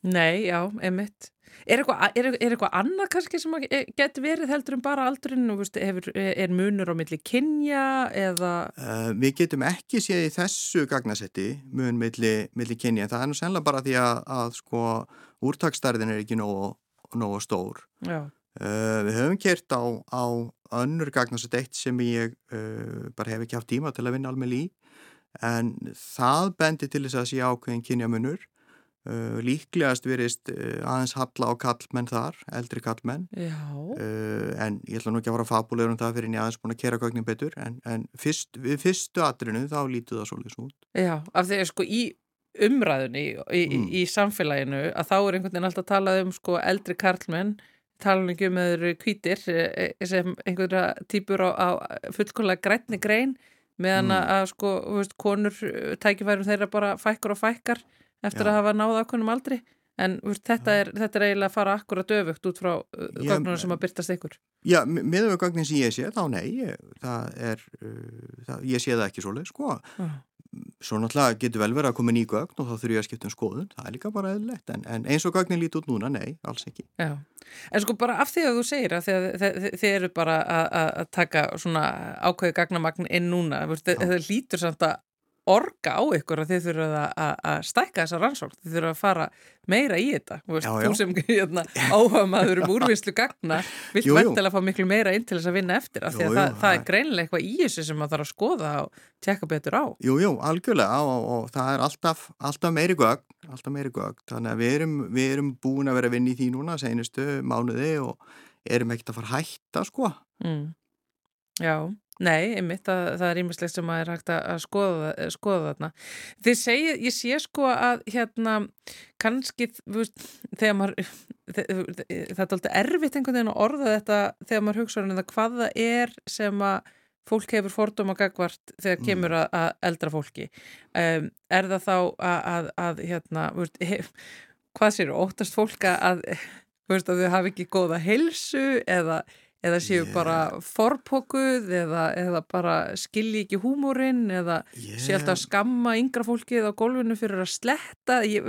Nei, já, emitt. Er eitthvað, er, er eitthvað annað kannski sem getur verið heldur en bara aldurinn og hefur, er munur á milli kynja eða? Uh, við getum ekki séð í þessu gagnasetti mun milli, milli kynja. Það er nú sennilega bara því að, að sko úrtakstarðin er ekki nógu, nógu stór. Já. Uh, við höfum kert á, á önnur gagnast eitt sem ég uh, bara hef ekki haft tíma til að vinna alveg í en það bendi til þess að sé ákveðin kynjamunur. Uh, líklegast verist aðeins halla á kallmenn þar, eldri kallmenn en ég ætla nú ekki að fara að fabulegur um það fyrir en ég aðeins búin að kera gögnin betur en, en fyrst, við fyrstu atrinu þá lítu það svolítið svo út. Já, af því að sko í umræðunni í, mm. í, í samfélaginu að þá er einhvern veginn alltaf að tala um sko eldri kallmenn talningum með þeirra kvítir e, e, sem einhverja týpur á, á fullkonlega grætni grein meðan mm. að sko, veist, konur e, tækifærum þeirra bara fækkar og fækkar eftir já. að hafa náða ákveðnum aldri. En veist, þetta, er, þetta er eiginlega að fara akkurat öfugt út frá gögnunum sem að byrtast ykkur. Já, með þau gögnin sem ég sé þá nei, það er uh, það, ég sé það ekki svolítið sko. Uh svo náttúrulega getur vel verið að koma ný gögn og þá þurfum ég að skipta um skoðun, það er líka bara eðlilegt en, en eins og gögnin líti út núna, nei, alls ekki. Já, en sko bara af því að þú segir að þið eru bara að taka svona ákveði gagnamagn inn núna, það lítur samt að orga á ykkur að þið þurfum að, stækka þessa rannsókn, þið þurfum að fara meira í þetta, veist, já, já. þú sem <laughs> hérna, áhuga maður um úrvinnslu gagna <laughs> vilt vendilega fá miklu meira inn til þess að vinna eftir af því að jú, það, það er greinilega eitthvað í þessu sem maður þarf að skoða og tjekka betur á. Jújú, jú, algjörlega og, og það er alltaf, alltaf meiri gögn alltaf meiri gögn, þannig að við erum, við erum búin að vera að vinna í því núna senustu mánuði og erum ekkert að fara hætta sko. Mm. Já Nei, einmitt, það, það er ímislegt sem að er hægt að skoða, skoða þarna. Þið segið, ég sé sko að hérna, kannski, veist, þegar maður, það er alltaf erfitt einhvern veginn að orða þetta þegar maður hugsa um þetta hvað það er sem að fólk hefur fordóma gagvart þegar mm. kemur að, að eldra fólki. Um, er það þá að, að, að hérna, veist, hef, hvað séu, óttast fólk að, veist, að þau hafi ekki góða helsu eða eða séu yeah. bara forpókuð eða, eða bara skilji ekki húmórin eða yeah. séu alltaf skamma yngra fólkið á gólfinu fyrir að sletta ég,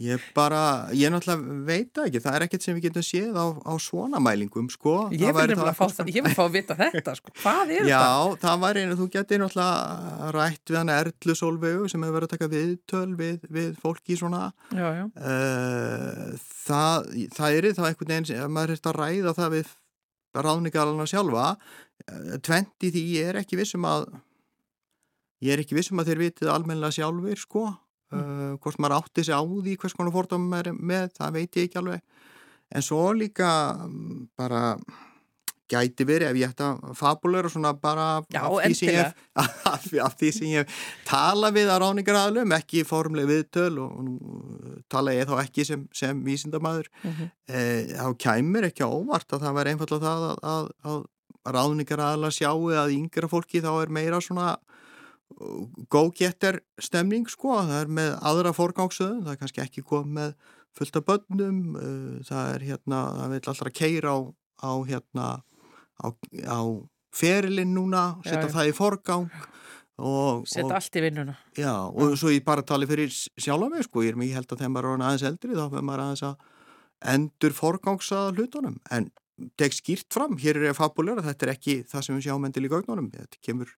ég bara, ég náttúrulega veit ekki það er ekkert sem við getum séð á, á svona mælingum sko ég vil fá, fá að vita þetta sko, hvað er Já, þetta? Já, það var einu, þú getur náttúrulega rætt við hann Erlu Solvegu sem hefur verið að taka viðtöl við, við fólki svona já, já. Uh, það, það er það einhvern veginn maður er að ræða það við ráðningaralana sjálfa eh, tventi því ég er ekki vissum að ég er ekki vissum að þeir vitið almenna sjálfur sko. Uh, hvort maður átti sig á því hvers konar fordómum er með, það veit ég ekki alveg. En svo líka um, bara gæti verið ef ég ætti að fabulera svona bara Já, af, því hef, <laughs> af, af því sem ég tala við að ráningaræðlum, ekki formlega viðtöl og, nú tala ég þá ekki sem, sem vísindamæður mm -hmm. e, þá kæmur ekki óvart að það verði einfallega það að, að, að ráningaræðla sjáu að yngra fólki þá er meira svona góðgetter stemning sko, það er með aðra forgangsöðun, það er kannski ekki komið með fullt af bönnum, það er hérna, það vil alltaf keira á, á hérna á, á ferilinn núna, setja það í forgang setja allt í vinnuna. Já, og svo ég bara tali fyrir sjálf mig, sko, ég er mikið held að þeim er aðeins eldri, þá fyrir maður aðeins að endur forgangsaða hlutunum. En tek skýrt fram, hér er ég að fabulera þetta er ekki það sem við sjáum endil í gögnunum. Þetta kemur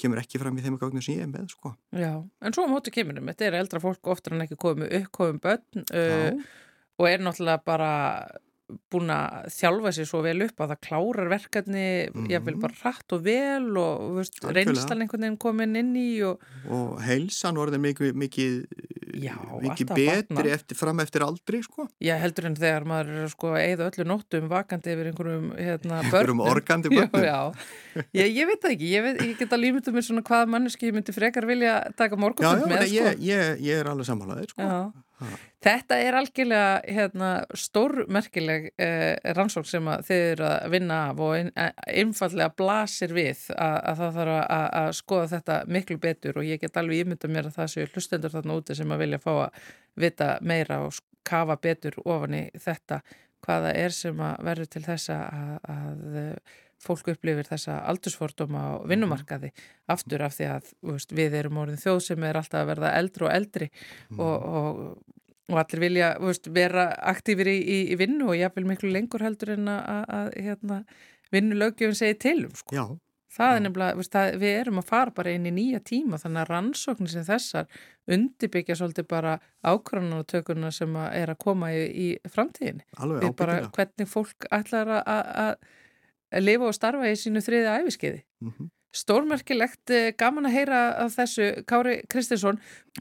kemur ekki fram í þeim gögnum sem ég er með sko. Já, en svo á mótu kemurum þetta er eldra fólk oftar en ekki komið uppkomið börn uh, og er náttúrulega bara búin að þjálfa sér svo vel upp að það klárar verkefni mm. ég vil bara rætt og vel og reynslan einhvern veginn komin inn í og, og heilsan voruð mikið, mikið, Já, mikið betri eftir, fram eftir aldri sko. Já heldur en þegar maður er sko eða öllu nóttum vakandi yfir einhverjum hérna, börnum organdi <laughs> börnum Já, ég, ég veit það ekki, ég, veit, ég get að límita mér svona hvað manneski myndi frekar vilja taka morgunfund með sko. ég, ég er alveg sammálaðið sko. Þetta er algjörlega hérna, stórmerkileg eh, rannsók sem þið eru að vinna af og ein, einfallega blasir við að, að það þarf að, að skoða þetta miklu betur og ég get alveg ímynda mér að það séu hlustendur þarna úti sem að vilja fá að vita meira og kafa betur ofan í þetta hvaða er sem að verður til þessa að, að fólk upplifir þessa aldursfordóma á vinnumarkaði aftur af því að veist, við erum orðin þjóð sem er alltaf að verða eldri og eldri mm. og, og, og allir vilja veist, vera aktífir í, í, í vinnu og jáfnveil miklu lengur heldur en að, að hérna, vinnulögjöfum segi til um sko. það er nefnilega, veist, það, við erum að fara bara inn í nýja tíma þannig að rannsóknir sem þessar undirbyggja svolítið bara ákvörðunartökurna sem að er að koma í, í framtíðinni. Alveg, bara hvernig fólk ætlar að lifa og starfa í sínu þriði æfiskeiði. Mm -hmm. Stórmerkilegt, eh, gaman að heyra af þessu Kári Kristinsson,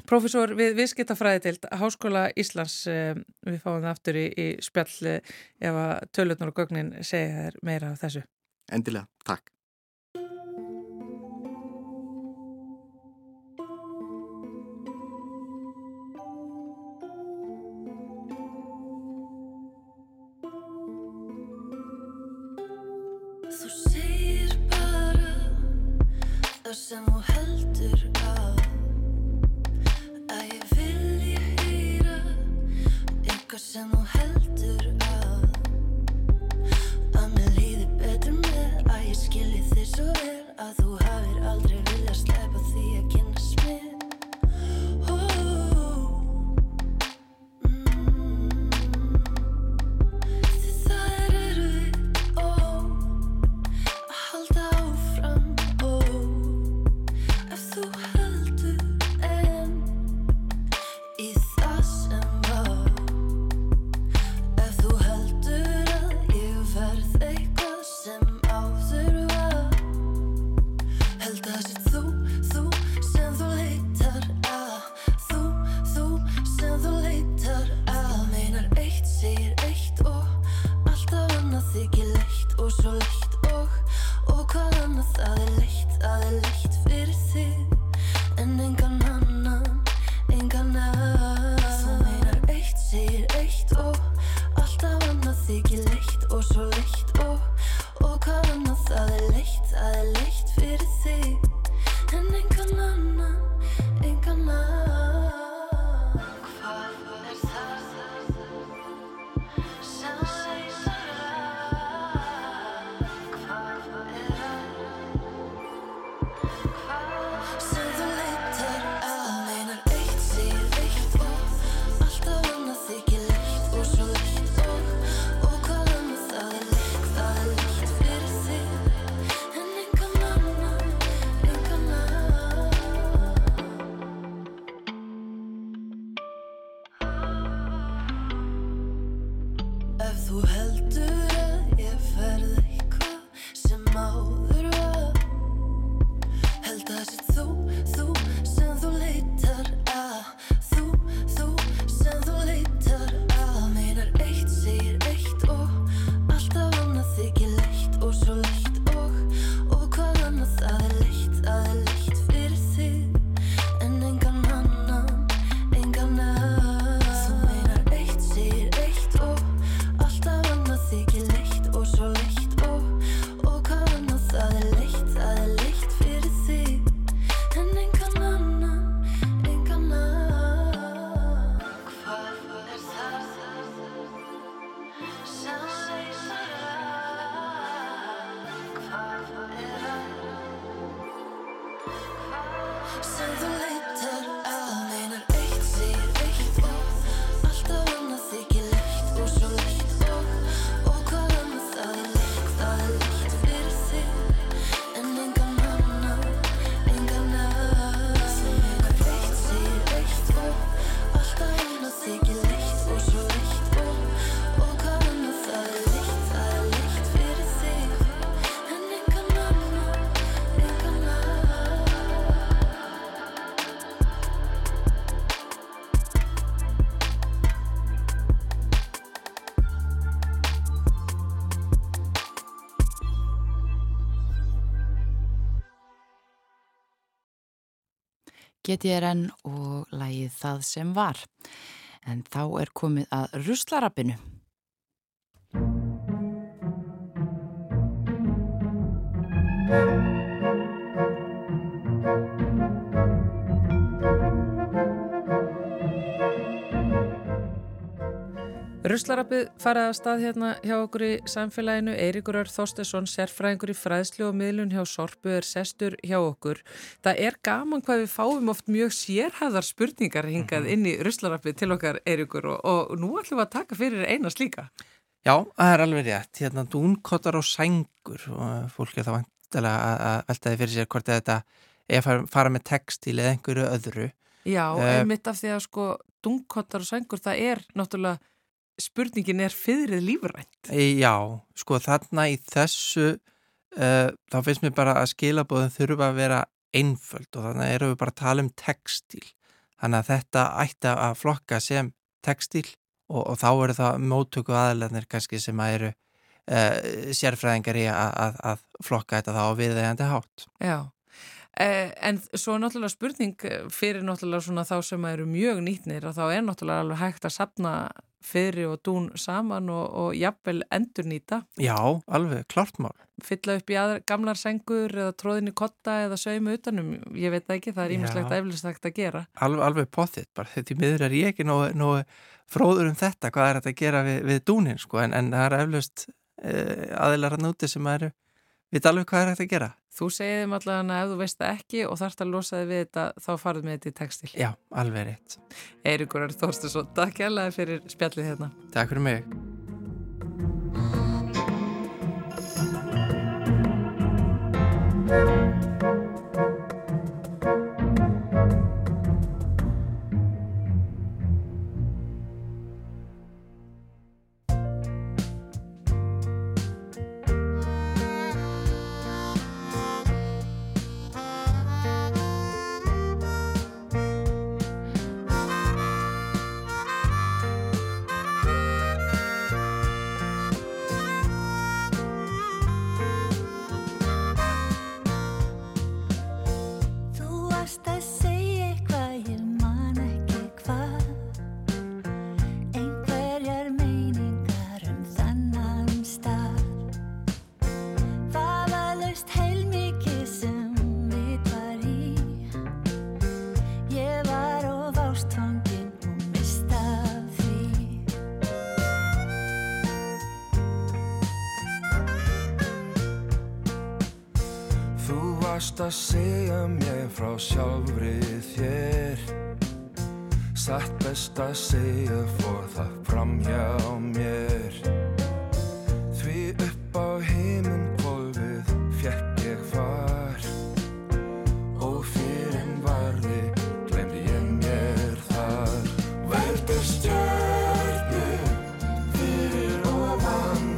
profesor við Viðskiptafræðitild, Háskóla Íslands, eh, við fáum það aftur í, í spjall eh, ef að tölutnur og gögnin segja þér meira af þessu. Endilega, takk. GTRN og lagið Það sem var. En þá er komið að ruslarappinu. Ruslarappið farið að stað hérna hjá okkur í samfélaginu. Eiríkur Ör Þorstesson, sérfræðingur í fræðslu og miðlun hjá Sorpu er sestur hjá okkur. Það er gaman hvað við fáum oft mjög sérhæðar spurningar hingað inn í ruslarappið til okkar Eiríkur og, og nú ætlum við að taka fyrir eina slíka. Já, það er alveg rétt. Hérna dúnkottar og sængur og fólk er þá vantilega að að veltaði fyrir sér hvort þetta er að fara, með textil eða einhverju öðru. Já, Eh. einmitt af því að sko dungkottar og sængur það er náttúrulega spurningin er fyrrið lífrænt. Já, sko þarna í þessu uh, þá finnst mér bara að skilabóðin þurfa að vera einföld og þannig erum við bara að tala um textil. Þannig að þetta ætti að flokka sem textil og, og þá eru það móttöku aðlarnir kannski sem að eru uh, sérfræðingar í að, að, að flokka þetta þá á viðeigandi hátt. Já, eh, en svo náttúrulega spurning fyrir náttúrulega svona þá sem eru mjög nýtnir og þá er náttúrulega alveg hægt að sapna fyrir og dún saman og, og jafnvel endur nýta, Já, alveg, klart mál. fylla upp í aðra, gamlar sengur eða tróðin í kotta eða saumi utanum, ég veit ekki, það er ímislegt eflust hægt að gera. Alveg, alveg potþitt, bara þetta í miður er ég ekki nógu, fróður um þetta, hvað er þetta að gera við, við dúnin, sko, en, en það er eflaust uh, aðilar að núti sem eru, við alveg hvað er þetta að gera. Þú segir þeim allavega að ef þú veist það ekki og þarft að losa þig við þetta, þá farið með þetta í textil. Já, alveg rétt. Eiríkur er Þorstesson, takk hérlega fyrir spjallið hérna. Takk fyrir mig. Þú fyrir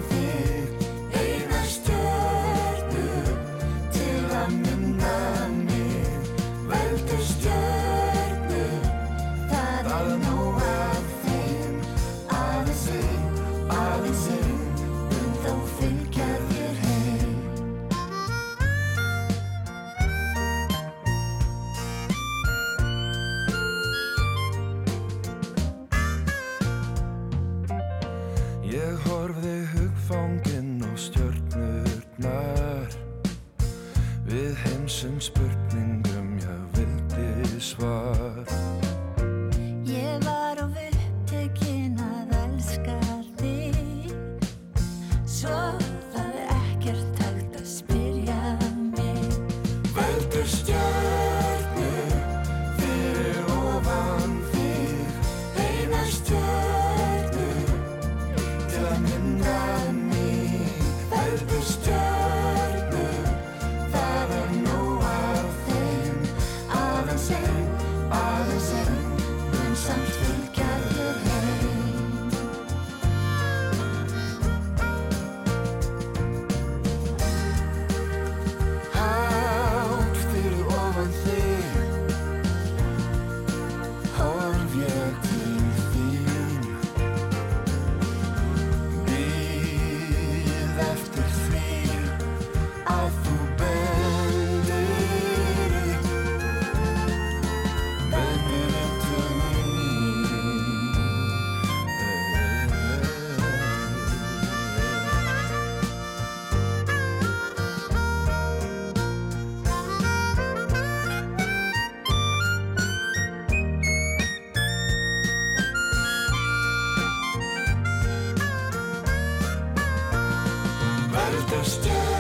sister.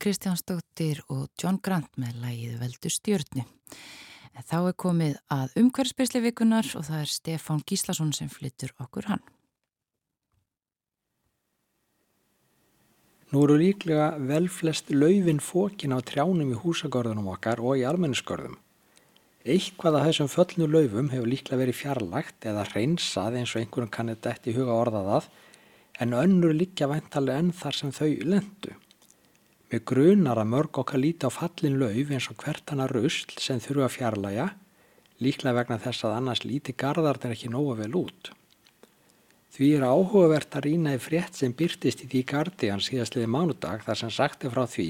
Kristjánsdóttir og John Grant með lægið Veldu stjórnu. En þá er komið að umhverfsbyrsli vikunar og það er Stefán Gíslason sem flyttur okkur hann. Nú eru líklega vel flest laufin fókin á trjánum í húsagörðunum okkar og í almennisgörðum. Eitthvað af þessum föllnu laufum hefur líklega verið fjarlagt eða reynsað eins og einhvern kannið dætt í huga orðað að en önnur líkja væntalega enn þar sem þau lendu. Við grunar að mörg okkar líti á fallin lauf eins og hvert hana rusl sem þurfa að fjarlæga, líklega vegna þess að annars líti gardar þeir ekki nóga vel út. Því er áhugavert að rýna í frétt sem byrtist í því gardi hans síðastliði mánudag þar sem sagti frá því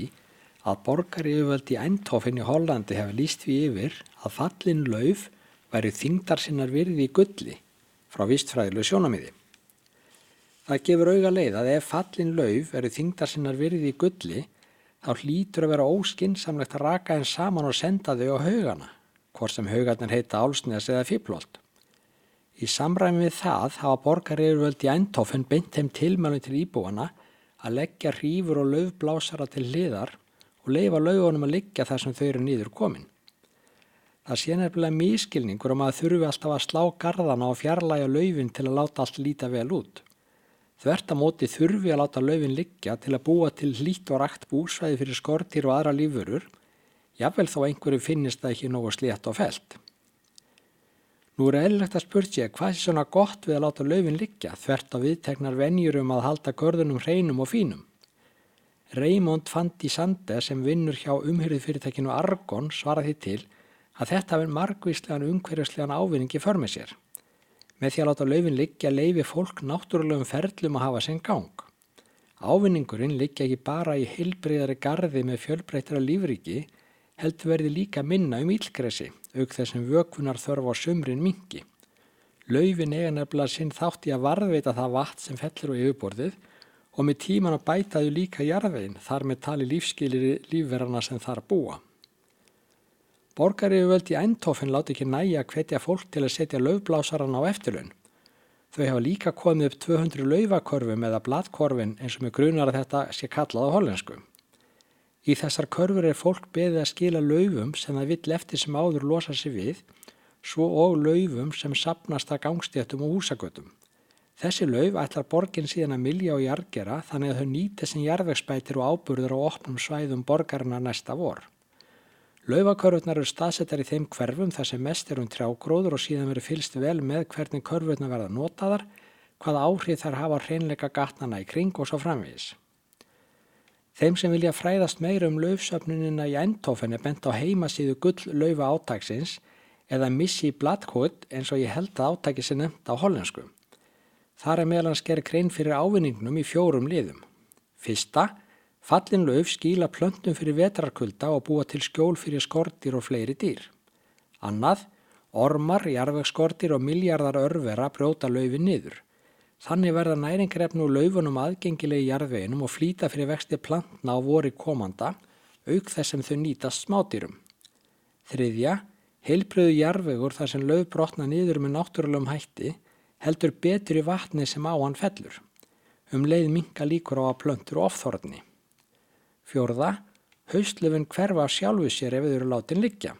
að borgari yfirvöld í Eindhofen í Hollandi hefur líst því yfir að fallin lauf væri þingdar sinnar virði í gulli frá vistfræðilegu sjónamiði. Það gefur auga leið að ef fallin lauf verið þingdar sinnar virði í gulli þá hlýtur að vera óskinsamlegt að raka henn saman og senda þau á haugana, hvort sem haugarnir heita álsneðs eða fýblólt. Í samræmi við það hafa borgarirvöld í Eindhofen beint þeim tilmælum til íbúana að leggja hrífur og löfblásara til hliðar og leifa lögunum að liggja þar sem þau eru nýður komin. Það sé nefnilega mískilningur um að þurfi alltaf að slá gardana og fjarlæga löfin til að láta allt líta vel út. Þvert að móti þurfi að láta laufin liggja til að búa til hlít og rætt búsvæði fyrir skortýr og aðra lífurur, jável þó einhverju finnist það ekki nógu slétt og felt. Nú er eðlilegt að spurt ég hvað er svona gott við að láta laufin liggja þvert á viðtegnar venjur um að halda görðunum hreinum og fínum. Raymond Fandi Sande sem vinnur hjá umhyrðu fyrirtækinu Argon svaraði til að þetta verð margvíslegan umhverjuslegan ávinningi för með sér. Með því að láta laufin liggja leifi fólk náttúrulegum ferlum að hafa sinn gang. Ávinningurinn liggja ekki bara í heilbreyðari gardi með fjölbreytara lífriki, heldur verði líka minna um ílgresi, auk þessum vökunar þörf á sumrin mingi. Laufin eiga nefnilega sinn þátt í að varðveita það vatn sem fellur á yfirborðið og með tíman að bætaðu líka jarðveginn þar með tali lífskilir lífverðarna sem þar búa. Borgarífjöld í Eindhofen láti ekki næja að hvetja fólk til að setja löfblásaran á eftirlun. Þau hafa líka komið upp 200 löfakorfum eða bladkorfin eins og með grunar að þetta sé kallað á hollensku. Í þessar korfur er fólk beðið að skila löfum sem það vill eftir sem áður losa sig við, svo og löfum sem sapnast að gangstéttum og húsagötum. Þessi löf ætlar borgin síðan að milja og jargera þannig að þau nýti sem jarðvegsbætir og áburður á opnum svæðum borgarna næsta vor. Laufakörfurnar eru staðsettar í þeim hverfum þar sem mest er um trjágróður og síðan verið fylst vel með hvernig körfurnar verða notaðar, hvaða áhrif þær hafa hreinleika gatnana í kring og svo framvís. Þeim sem vilja fræðast meira um laufsöfnunina í endtófenni bent á heimasíðu gull laufa átagsins eða missi bladkótt eins og ég held að átæki sé nefnt á hollensku. Þar er meðlan sker grein fyrir ávinningnum í fjórum liðum. Fyrsta, Fallin lauf skíla plöntum fyrir vetrarkulda og búa til skjól fyrir skortir og fleiri dýr. Annað, ormar, jarvegskortir og miljardar örvera brjóta laufin niður. Þannig verða næringrefnu og laufunum aðgengilegi jarðveginum og flýta fyrir vexti plantna á vori komanda, auk þess sem þau nýtast smádýrum. Þriðja, heilbröðu jarðvegur þar sem lauf brotna niður með náttúrulegum hætti heldur betur í vatni sem á hann fellur. Um leið minga líkur á að plöntur ofþorðni. Fjórða, Hauslöfin hverfa sjálfu sér ef þau eru látin liggja.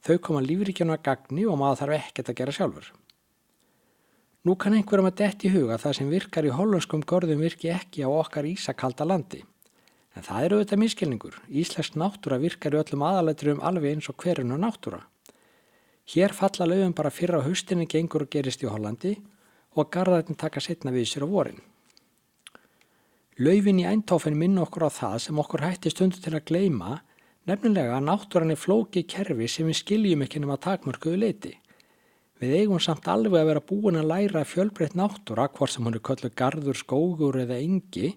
Þau koma lífríkjana að gagni og maður þarf ekkert að gera sjálfur. Nú kann einhverjum að detti í huga það sem virkar í hollenskum gorðum virki ekki á okkar ísakalda landi. En það eru auðvitað miskilningur. Íslensk náttúra virkar í öllum aðalætturum alveg eins og hverjunu náttúra. Hér falla löfum bara fyrra á haustinni gengur og gerist í Hollandi og garðarinn taka setna við sér á vorin. Laufin í eintófin minna okkur á það sem okkur hætti stundu til að gleima, nefnilega að náttúran er flóki kerfi sem við skiljum ekki nema takmörkuðu leiti. Við eigum samt alveg að vera búin að læra fjölbreytt náttúra, hvort sem hún er köllu gardur, skógur eða engi,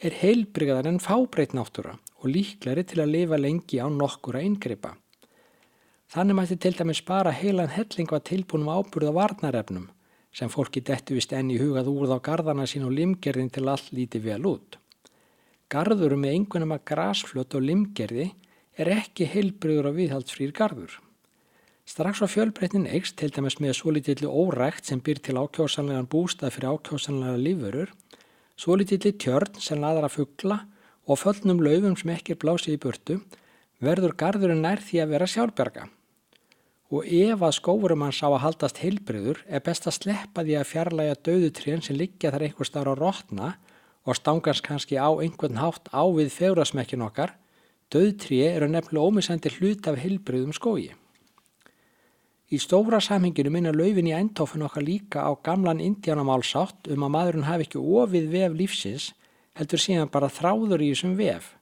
er heilbrigaðar en fábreytt náttúra og líklari til að lifa lengi á nokkura yngripa. Þannig mætti til dæmis spara heilan helling var tilbúinum ábúrða varnarefnum sem fólki dettu vist enn í hugað úr þá gardana sín og limgerðin til allt líti vel út. Garður með einhvernum að grasflöt og limgerði er ekki heilbriður og viðhaldsfrýr garður. Strax á fjölbreytnin eikst til dæmis með svo litillu órækt sem byr til ákjósanlegan bústað fyrir ákjósanlega lífurur, svo litilli tjörn sem laðar að fuggla og föllnum laufum sem ekki er blásið í burtu, verður garðurinn nær því að vera sjálfberga. Og ef að skófurum hans á að haldast heilbriður er best að sleppa því að fjarlæga döðutrén sem liggja þar einhver starf á rótna og stangast kannski á einhvern hátt á við fegurasmekkin okkar, döðtré eru nefnilega ómisandi hlut af heilbriðum skói. Í stóra samhenginu minna laufin í endtófin okkar líka á gamlan indjánamálsátt um að maðurinn hafi ekki ofið vef lífsins heldur síðan bara þráður í þessum vef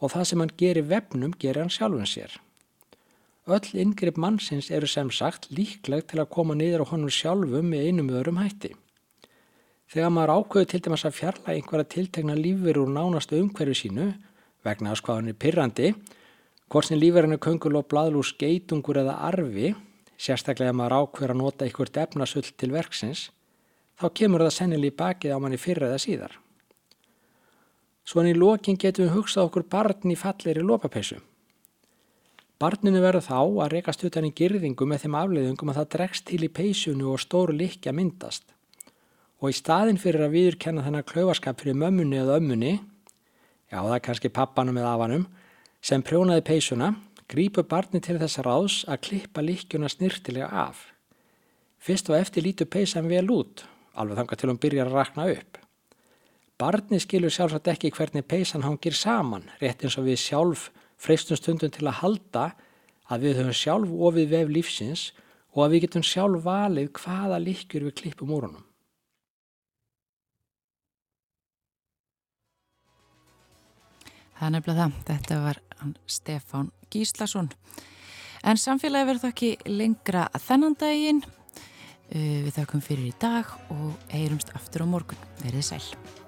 og það sem hann gerir vefnum gerir hann sjálfum sér. Öll yngripp mannsins eru sem sagt líkleg til að koma niður á honum sjálfum með einum öðrum hætti. Þegar maður ákveður til dæmis að fjarlæga einhverja tiltegna lífur úr nánastu umhverju sínu vegna að skoðan er pyrrandi, hvort sem lífverðinu köngul og bladlús geitungur eða arfi sérstaklega ef maður ákveður að nota einhvert efnasull til verksins, þá kemur það sennilega í bakið á manni fyrra eða síðar. Svona í lokin getum við hugsað okkur barn í fallir í lopapeisu. Barninu verður þá að rekast utan í girðingu með þeim afleiðungum að það dregst til í peisunu og stóru likja myndast. Og í staðin fyrir að viður kenna þennan klaufaskap fyrir mömmunni eða ömmunni, já það er kannski pappanum eða afanum, sem prjónaði peisuna, grípur barni til þess ráðs að klippa líkjuna snirtilega af. Fyrst og eftir lítur peysan vel út, alveg þanga til hún byrjar að rakna upp. Barni skilur sjálfsagt ekki hvernig peysan hangir saman, rétt eins og við sjálf freistum stundum til að halda að við höfum sjálf ofið vef lífsins og að við getum sjálf valið hvaða líkjur við klippum úr honum. Það er nefnilega það. Þetta var Stefán Gíslason. En samfélagi verður það ekki lengra þennan daginn. Uh, við þakkum fyrir í dag og heyrumst aftur á morgun. Verðið sæl.